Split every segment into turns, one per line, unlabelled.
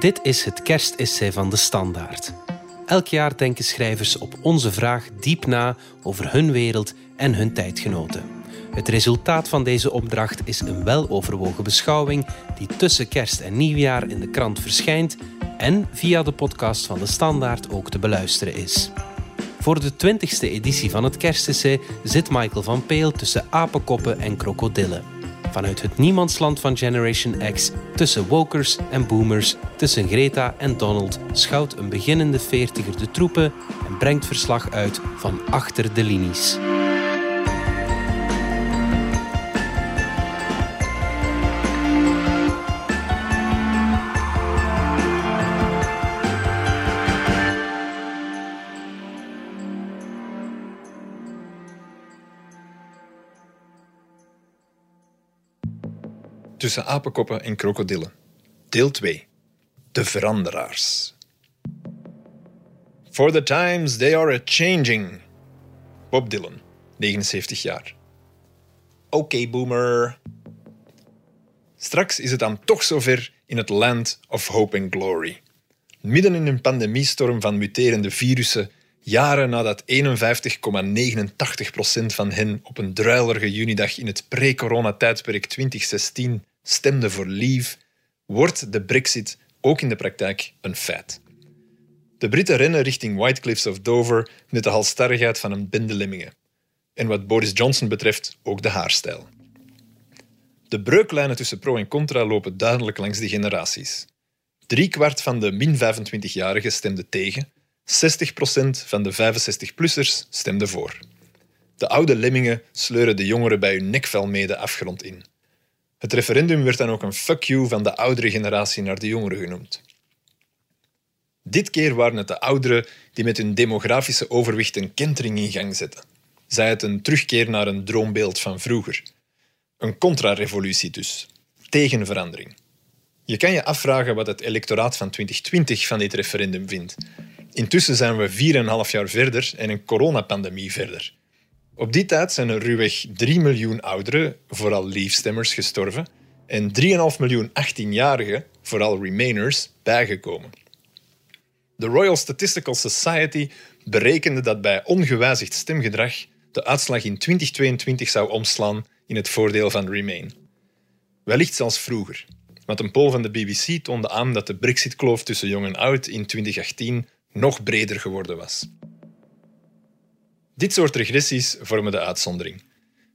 Dit is het kerstessay van de Standaard. Elk jaar denken schrijvers op onze vraag diep na over hun wereld en hun tijdgenoten. Het resultaat van deze opdracht is een weloverwogen beschouwing die tussen kerst en nieuwjaar in de krant verschijnt en via de podcast van de Standaard ook te beluisteren is. Voor de twintigste editie van het kerstessay zit Michael van Peel tussen apenkoppen en krokodillen. Vanuit het niemandsland van Generation X, tussen wokers en boomers, tussen Greta en Donald, schouwt een beginnende veertiger de troepen en brengt verslag uit van achter de linies.
Tussen apenkoppen en krokodillen. Deel 2. De veranderaars. For the times they are a-changing. Bob Dylan, 79 jaar. Oké, boomer. Straks is het dan toch zover in het land of hope and glory. Midden in een pandemiestorm van muterende virussen, jaren nadat 51,89% van hen op een druilerige junidag in het pre-corona-tijdperk 2016 stemde voor Leave, wordt de Brexit ook in de praktijk een feit. De Britten rennen richting White Cliffs of Dover met de halstarrigheid van een bende lemmingen. En wat Boris Johnson betreft ook de haarstijl. De breuklijnen tussen pro en contra lopen duidelijk langs de generaties. Driekwart van de min 25-jarigen stemde tegen, 60% van de 65-plussers stemde voor. De oude lemmingen sleuren de jongeren bij hun nekvel mee de afgrond in. Het referendum werd dan ook een fuck you van de oudere generatie naar de jongeren genoemd. Dit keer waren het de ouderen die met hun demografische overwicht een kentering in gang zetten. Zij het een terugkeer naar een droombeeld van vroeger. Een contra-revolutie dus. Tegen verandering. Je kan je afvragen wat het electoraat van 2020 van dit referendum vindt. Intussen zijn we 4,5 jaar verder en een coronapandemie verder. Op die tijd zijn er ruwweg 3 miljoen ouderen, vooral leave-stemmers, gestorven en 3,5 miljoen 18-jarigen, vooral remainers, bijgekomen. De Royal Statistical Society berekende dat bij ongewijzigd stemgedrag de uitslag in 2022 zou omslaan in het voordeel van Remain. Wellicht zelfs vroeger, want een poll van de BBC toonde aan dat de Brexit-kloof tussen jong en oud in 2018 nog breder geworden was. Dit soort regressies vormen de uitzondering.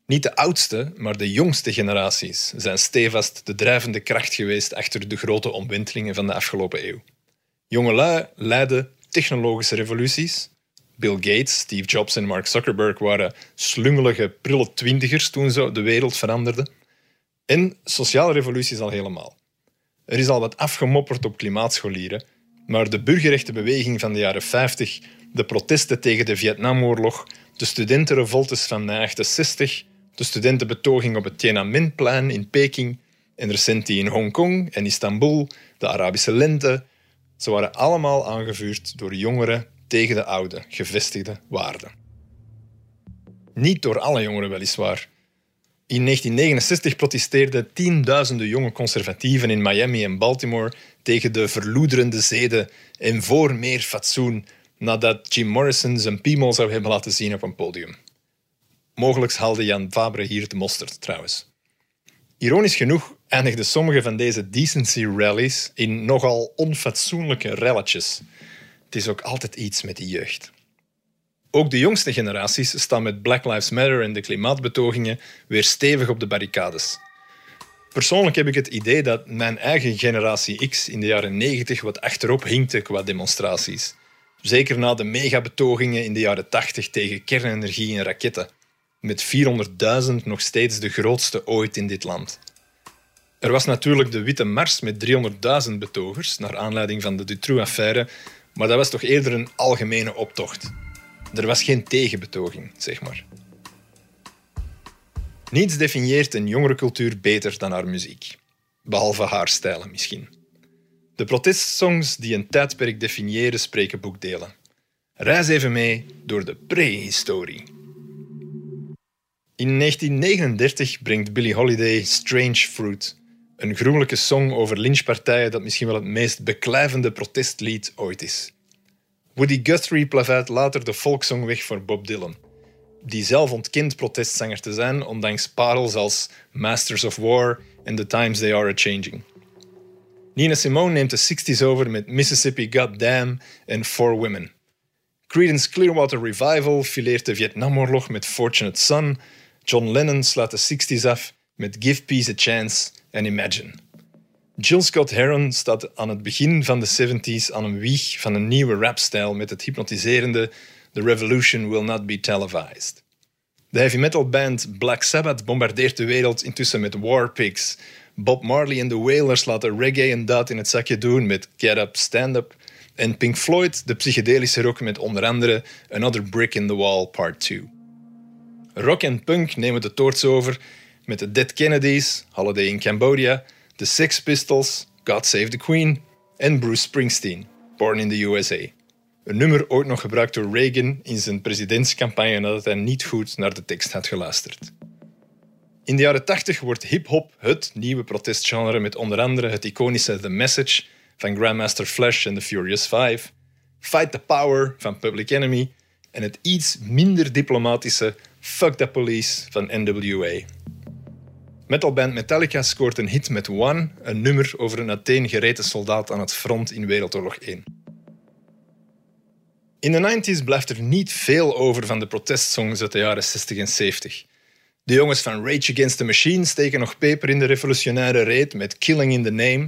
Niet de oudste, maar de jongste generaties zijn stevast de drijvende kracht geweest achter de grote omwentelingen van de afgelopen eeuw. Jongelui leiden technologische revoluties. Bill Gates, Steve Jobs en Mark Zuckerberg waren slungelige, prille twintigers toen ze de wereld veranderden. En sociale revoluties al helemaal. Er is al wat afgemopperd op klimaatscholieren, maar de burgerrechtenbeweging van de jaren 50 de protesten tegen de Vietnamoorlog, de studentenrevoltes van 1968, de studentenbetoging op het Tiananmenplein in Peking en recent die in Hongkong en Istanbul, de Arabische lente. Ze waren allemaal aangevuurd door jongeren tegen de oude, gevestigde waarden. Niet door alle jongeren weliswaar. In 1969 protesteerden tienduizenden jonge conservatieven in Miami en Baltimore tegen de verloederende zeden en voor meer fatsoen nadat Jim Morrison zijn piemel zou hebben laten zien op een podium. Mogelijk haalde Jan Fabre hier de mosterd trouwens. Ironisch genoeg eindigden sommige van deze decency rallies in nogal onfatsoenlijke relletjes. Het is ook altijd iets met die jeugd. Ook de jongste generaties staan met Black Lives Matter en de klimaatbetogingen weer stevig op de barricades. Persoonlijk heb ik het idee dat mijn eigen generatie X in de jaren 90 wat achterop hinkte qua demonstraties. Zeker na de megabetogingen in de jaren 80 tegen kernenergie en raketten. Met 400.000 nog steeds de grootste ooit in dit land. Er was natuurlijk de Witte Mars met 300.000 betogers, naar aanleiding van de Dutroux-affaire, maar dat was toch eerder een algemene optocht. Er was geen tegenbetoging, zeg maar. Niets definieert een jongerencultuur beter dan haar muziek. Behalve haar stijlen misschien. De protestsongs die een tijdperk definiëren spreken boekdelen. Reis even mee door de prehistorie. In 1939 brengt Billie Holiday Strange Fruit, Een groenlijke song over lynchpartijen dat misschien wel het meest beklijvende protestlied ooit is. Woody Guthrie plaveit later de volkszong weg voor Bob Dylan, die zelf ontkent protestzanger te zijn, ondanks parels als Masters of War en The Times They Are A-Changing. Nina Simone neemt de 60s over met Mississippi Goddamn en Four Women. Creedence Clearwater Revival fileert de Vietnamoorlog met Fortunate Son. John Lennon slaat de 60s af met Give Peace a Chance en Imagine. Jill Scott Heron staat aan het begin van de 70s aan een wieg van een nieuwe rapstijl met het hypnotiserende The Revolution Will Not Be Televised. De heavy metal band Black Sabbath bombardeert de wereld intussen met War Pigs. Bob Marley en de Wailers laten reggae en dat in het zakje doen met Get Up, Stand Up. En Pink Floyd de psychedelische rock met onder andere Another Brick in the Wall Part 2. Rock en punk nemen de toorts over met de Dead Kennedys, Holiday in Cambodia, de Sex Pistols, God Save the Queen en Bruce Springsteen, Born in the USA. Een nummer ooit nog gebruikt door Reagan in zijn presidentscampagne nadat hij niet goed naar de tekst had geluisterd. In de jaren 80 wordt hip-hop het nieuwe protestgenre met onder andere het iconische The Message van Grandmaster Flash en The Furious Five, Fight the Power van Public Enemy en het iets minder diplomatische Fuck the Police van NWA. Metalband Metallica scoort een hit met One, een nummer over een Athene gereten soldaat aan het front in Wereldoorlog 1. In de 90s blijft er niet veel over van de protestsongs uit de jaren 60 en 70. De jongens van Rage Against the Machine steken nog peper in de revolutionaire reet met Killing in the Name.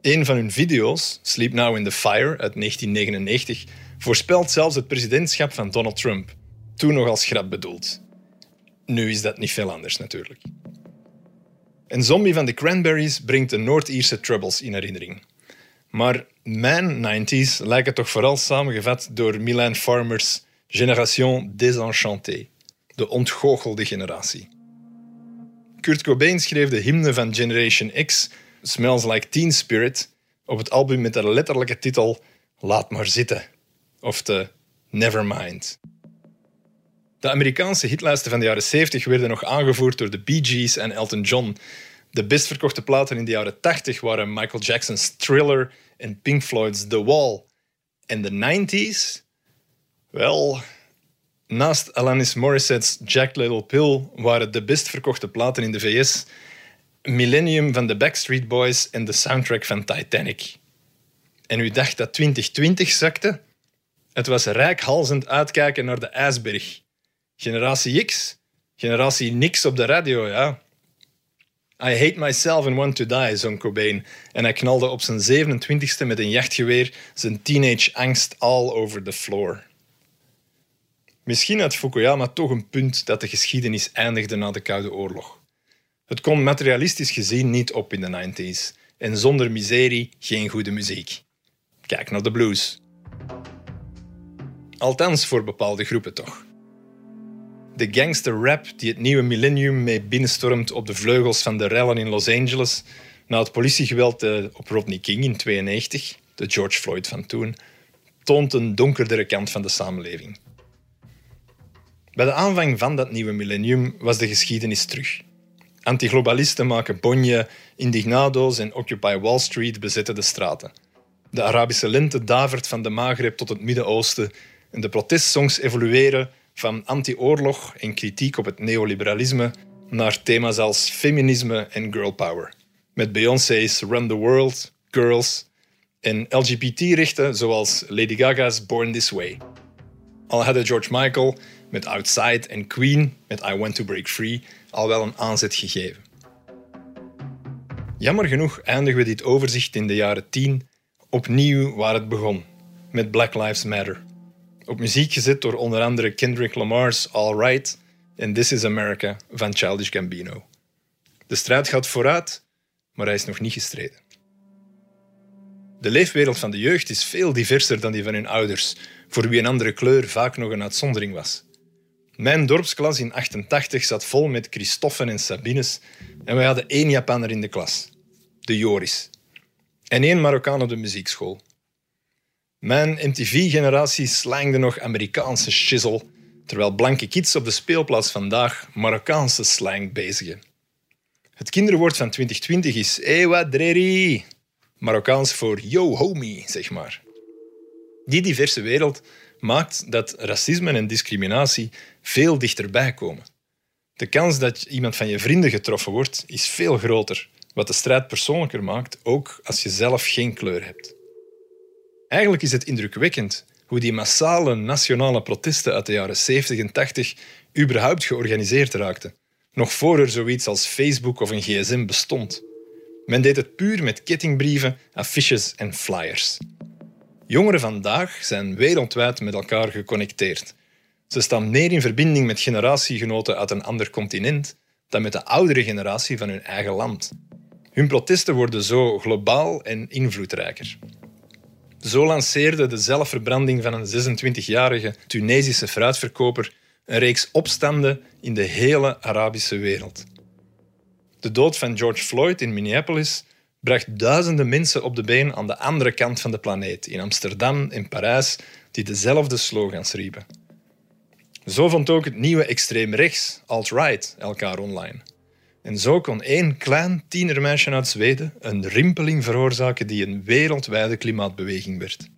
Een van hun video's, Sleep Now in the Fire uit 1999, voorspelt zelfs het presidentschap van Donald Trump, toen nog als grap bedoeld. Nu is dat niet veel anders natuurlijk. Een zombie van de Cranberries brengt de Noord-Ierse Troubles in herinnering. Maar mijn 90s lijken toch vooral samengevat door Milan Farmers Génération Désenchantée, de ontgoochelde generatie. Kurt Cobain schreef de hymne van Generation X, Smells Like Teen Spirit, op het album met de letterlijke titel Laat maar zitten, of de Nevermind. De Amerikaanse hitlijsten van de jaren 70 werden nog aangevoerd door de Bee Gees en Elton John. De best verkochte platen in de jaren 80 waren Michael Jackson's Thriller en Pink Floyd's The Wall. En de 90s? Wel, naast Alanis Morissette's Jack Little Pill waren de best verkochte platen in de VS Millennium van de Backstreet Boys en de soundtrack van Titanic. En u dacht dat 2020 zakte? Het was rijkhalzend uitkijken naar de ijsberg. Generatie X, generatie niks op de radio, ja. I hate myself and want to die, zong Cobain. En hij knalde op zijn 27e met een jachtgeweer zijn teenage angst all over the floor. Misschien had Fukuyama toch een punt dat de geschiedenis eindigde na de Koude Oorlog. Het kon materialistisch gezien niet op in de 90s. En zonder miserie geen goede muziek. Kijk naar de blues. Althans voor bepaalde groepen toch de gangster rap die het nieuwe millennium mee binnenstormt op de vleugels van de rellen in Los Angeles na het politiegeweld eh, op Rodney King in 1992, de George Floyd van toen, toont een donkerdere kant van de samenleving. Bij de aanvang van dat nieuwe millennium was de geschiedenis terug. Antiglobalisten maken bonje, indignado's en Occupy Wall Street bezetten de straten. De Arabische lente davert van de Maghreb tot het Midden-Oosten en de protestsongs evolueren van anti-oorlog en kritiek op het neoliberalisme naar thema's als feminisme en girl power. Met Beyoncé's Run the World, Girls en LGBT-rechten zoals Lady Gaga's Born This Way. Al hadden George Michael met Outside en Queen met I Want to Break Free al wel een aanzet gegeven. Jammer genoeg eindigen we dit overzicht in de jaren 10 opnieuw waar het begon, met Black Lives Matter op muziek gezet door onder andere Kendrick Lamar's All Right en This Is America van Childish Gambino. De strijd gaat vooruit, maar hij is nog niet gestreden. De leefwereld van de jeugd is veel diverser dan die van hun ouders, voor wie een andere kleur vaak nog een uitzondering was. Mijn dorpsklas in 88 zat vol met Christoffen en Sabines en wij hadden één Japanner in de klas, de Joris, en één Marokkaan op de muziekschool. Mijn MTV-generatie slangde nog Amerikaanse shizzle, terwijl blanke kids op de speelplaats vandaag Marokkaanse slang bezigen. Het kinderwoord van 2020 is Ewa Dreri, Marokkaans voor yo homie, zeg maar. Die diverse wereld maakt dat racisme en discriminatie veel dichterbij komen. De kans dat iemand van je vrienden getroffen wordt, is veel groter, wat de strijd persoonlijker maakt, ook als je zelf geen kleur hebt. Eigenlijk is het indrukwekkend hoe die massale nationale protesten uit de jaren 70 en 80 überhaupt georganiseerd raakten, nog voor er zoiets als Facebook of een gsm bestond. Men deed het puur met kettingbrieven, affiches en flyers. Jongeren vandaag zijn wereldwijd met elkaar geconnecteerd. Ze staan meer in verbinding met generatiegenoten uit een ander continent dan met de oudere generatie van hun eigen land. Hun protesten worden zo globaal en invloedrijker. Zo lanceerde de zelfverbranding van een 26-jarige Tunesische fruitverkoper een reeks opstanden in de hele Arabische wereld. De dood van George Floyd in Minneapolis bracht duizenden mensen op de been aan de andere kant van de planeet, in Amsterdam en Parijs, die dezelfde slogans riepen. Zo vond ook het nieuwe extreem rechts, alt-right, elkaar online. En zo kon één klein tienermeisje uit Zweden een rimpeling veroorzaken die een wereldwijde klimaatbeweging werd.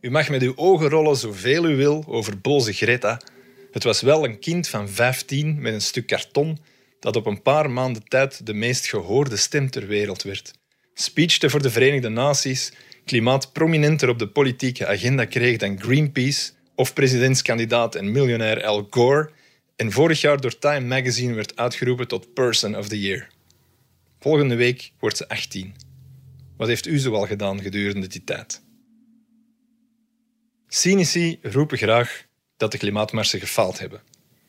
U mag met uw ogen rollen zoveel u wil over boze Greta. Het was wel een kind van 15 met een stuk karton dat op een paar maanden tijd de meest gehoorde stem ter wereld werd. Speechte voor de Verenigde Naties, klimaat prominenter op de politieke agenda kreeg dan Greenpeace of presidentskandidaat en miljonair Al Gore en vorig jaar door Time Magazine werd uitgeroepen tot Person of the Year. Volgende week wordt ze 18. Wat heeft u zoal gedaan gedurende die tijd? Cynici roepen graag dat de klimaatmarsen gefaald hebben,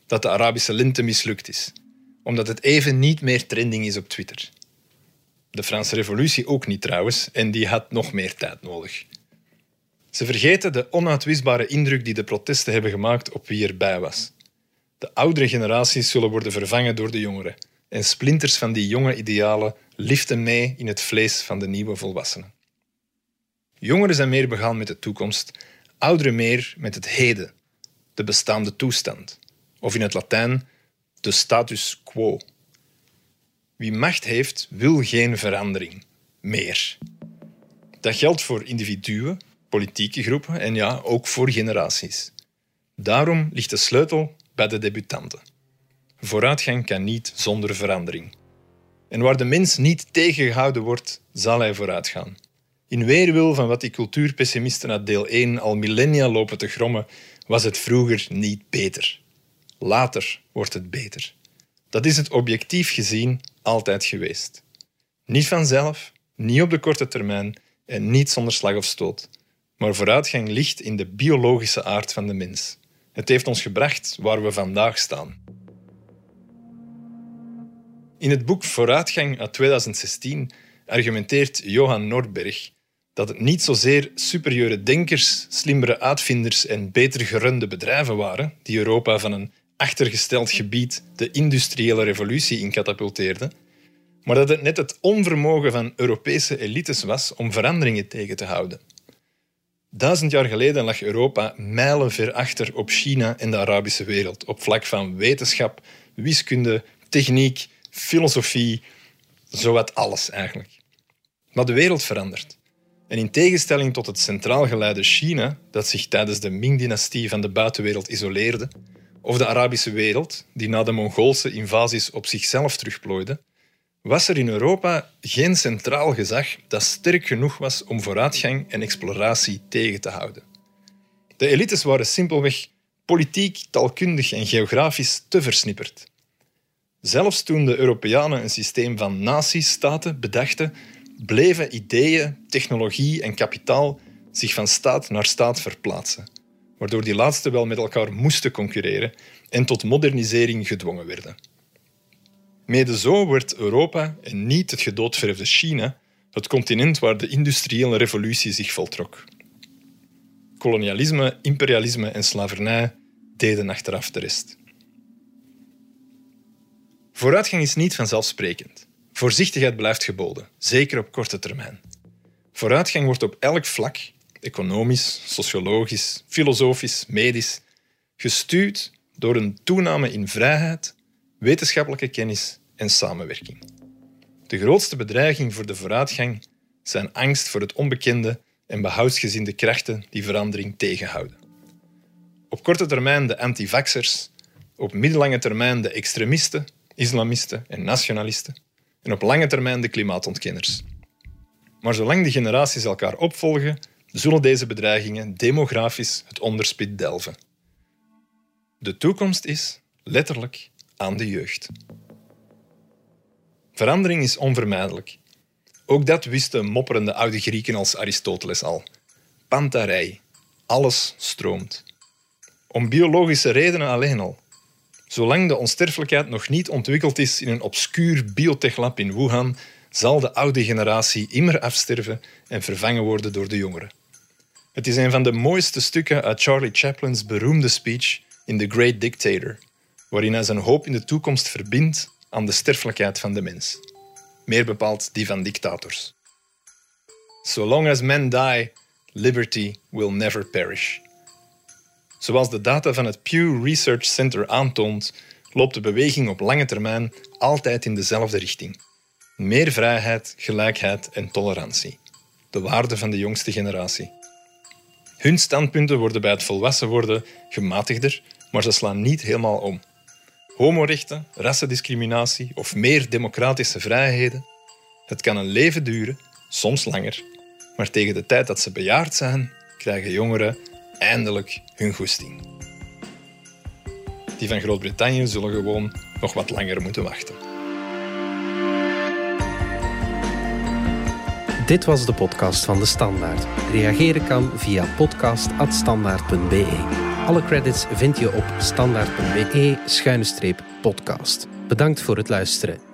dat de Arabische lente mislukt is, omdat het even niet meer trending is op Twitter. De Franse revolutie ook niet trouwens, en die had nog meer tijd nodig. Ze vergeten de onuitwisbare indruk die de protesten hebben gemaakt op wie erbij was. De oudere generaties zullen worden vervangen door de jongeren. En splinters van die jonge idealen liften mee in het vlees van de nieuwe volwassenen. Jongeren zijn meer begaan met de toekomst, ouderen meer met het heden, de bestaande toestand. Of in het Latijn, de status quo. Wie macht heeft, wil geen verandering. Meer. Dat geldt voor individuen, politieke groepen en ja, ook voor generaties. Daarom ligt de sleutel bij de debutanten. Vooruitgang kan niet zonder verandering. En waar de mens niet tegengehouden wordt, zal hij vooruitgaan. In weerwil van wat die cultuurpessimisten uit deel 1 al millennia lopen te grommen, was het vroeger niet beter. Later wordt het beter. Dat is het objectief gezien altijd geweest. Niet vanzelf, niet op de korte termijn en niet zonder slag of stoot. Maar vooruitgang ligt in de biologische aard van de mens. Het heeft ons gebracht waar we vandaag staan. In het boek Vooruitgang uit 2016 argumenteert Johan Nordberg dat het niet zozeer superieure denkers, slimmere uitvinders en beter gerunde bedrijven waren die Europa van een achtergesteld gebied de industriële revolutie in katapulteerden, maar dat het net het onvermogen van Europese elites was om veranderingen tegen te houden. Duizend jaar geleden lag Europa mijlenver achter op China en de Arabische wereld op vlak van wetenschap, wiskunde, techniek, filosofie, zowat alles eigenlijk. Maar de wereld verandert. En in tegenstelling tot het centraal geleide China, dat zich tijdens de Ming-dynastie van de buitenwereld isoleerde, of de Arabische wereld, die na de Mongoolse invasies op zichzelf terugplooide, was er in Europa geen centraal gezag dat sterk genoeg was om vooruitgang en exploratie tegen te houden. De elites waren simpelweg politiek, taalkundig en geografisch te versnipperd. Zelfs toen de Europeanen een systeem van natiestaten bedachten, bleven ideeën, technologie en kapitaal zich van staat naar staat verplaatsen, waardoor die laatste wel met elkaar moesten concurreren en tot modernisering gedwongen werden. Mede zo werd Europa, en niet het gedoodverfde China, het continent waar de industriële revolutie zich voltrok. Kolonialisme, imperialisme en slavernij deden achteraf de rest. Vooruitgang is niet vanzelfsprekend. Voorzichtigheid blijft geboden, zeker op korte termijn. Vooruitgang wordt op elk vlak, economisch, sociologisch, filosofisch, medisch, gestuurd door een toename in vrijheid, wetenschappelijke kennis en samenwerking. De grootste bedreiging voor de vooruitgang zijn angst voor het onbekende en behoudsgezinde krachten die verandering tegenhouden. Op korte termijn de antivaxers, op middellange termijn de extremisten, islamisten en nationalisten en op lange termijn de klimaatontkenners. Maar zolang de generaties elkaar opvolgen, zullen deze bedreigingen demografisch het onderspit delven. De toekomst is, letterlijk, aan de jeugd. Verandering is onvermijdelijk. Ook dat wisten mopperende oude Grieken als Aristoteles al. Pantarei. Alles stroomt. Om biologische redenen alleen al. Zolang de onsterfelijkheid nog niet ontwikkeld is in een obscuur biotechlab in Wuhan, zal de oude generatie immer afsterven en vervangen worden door de jongeren. Het is een van de mooiste stukken uit Charlie Chaplin's beroemde speech in The Great Dictator, waarin hij zijn hoop in de toekomst verbindt aan de sterfelijkheid van de mens. Meer bepaald die van dictators. So long as men die, liberty will never perish. Zoals de data van het Pew Research Center aantoont, loopt de beweging op lange termijn altijd in dezelfde richting. Meer vrijheid, gelijkheid en tolerantie. De waarden van de jongste generatie. Hun standpunten worden bij het volwassen worden gematigder, maar ze slaan niet helemaal om. Homorechten, rassendiscriminatie of meer democratische vrijheden. Het kan een leven duren, soms langer, maar tegen de tijd dat ze bejaard zijn, krijgen jongeren eindelijk hun goesting. Die van Groot-Brittannië zullen gewoon nog wat langer moeten wachten.
Dit was de podcast van De Standaard. Reageren kan via podcast.standaard.be. Alle credits vind je op standaard.be-podcast. Bedankt voor het luisteren.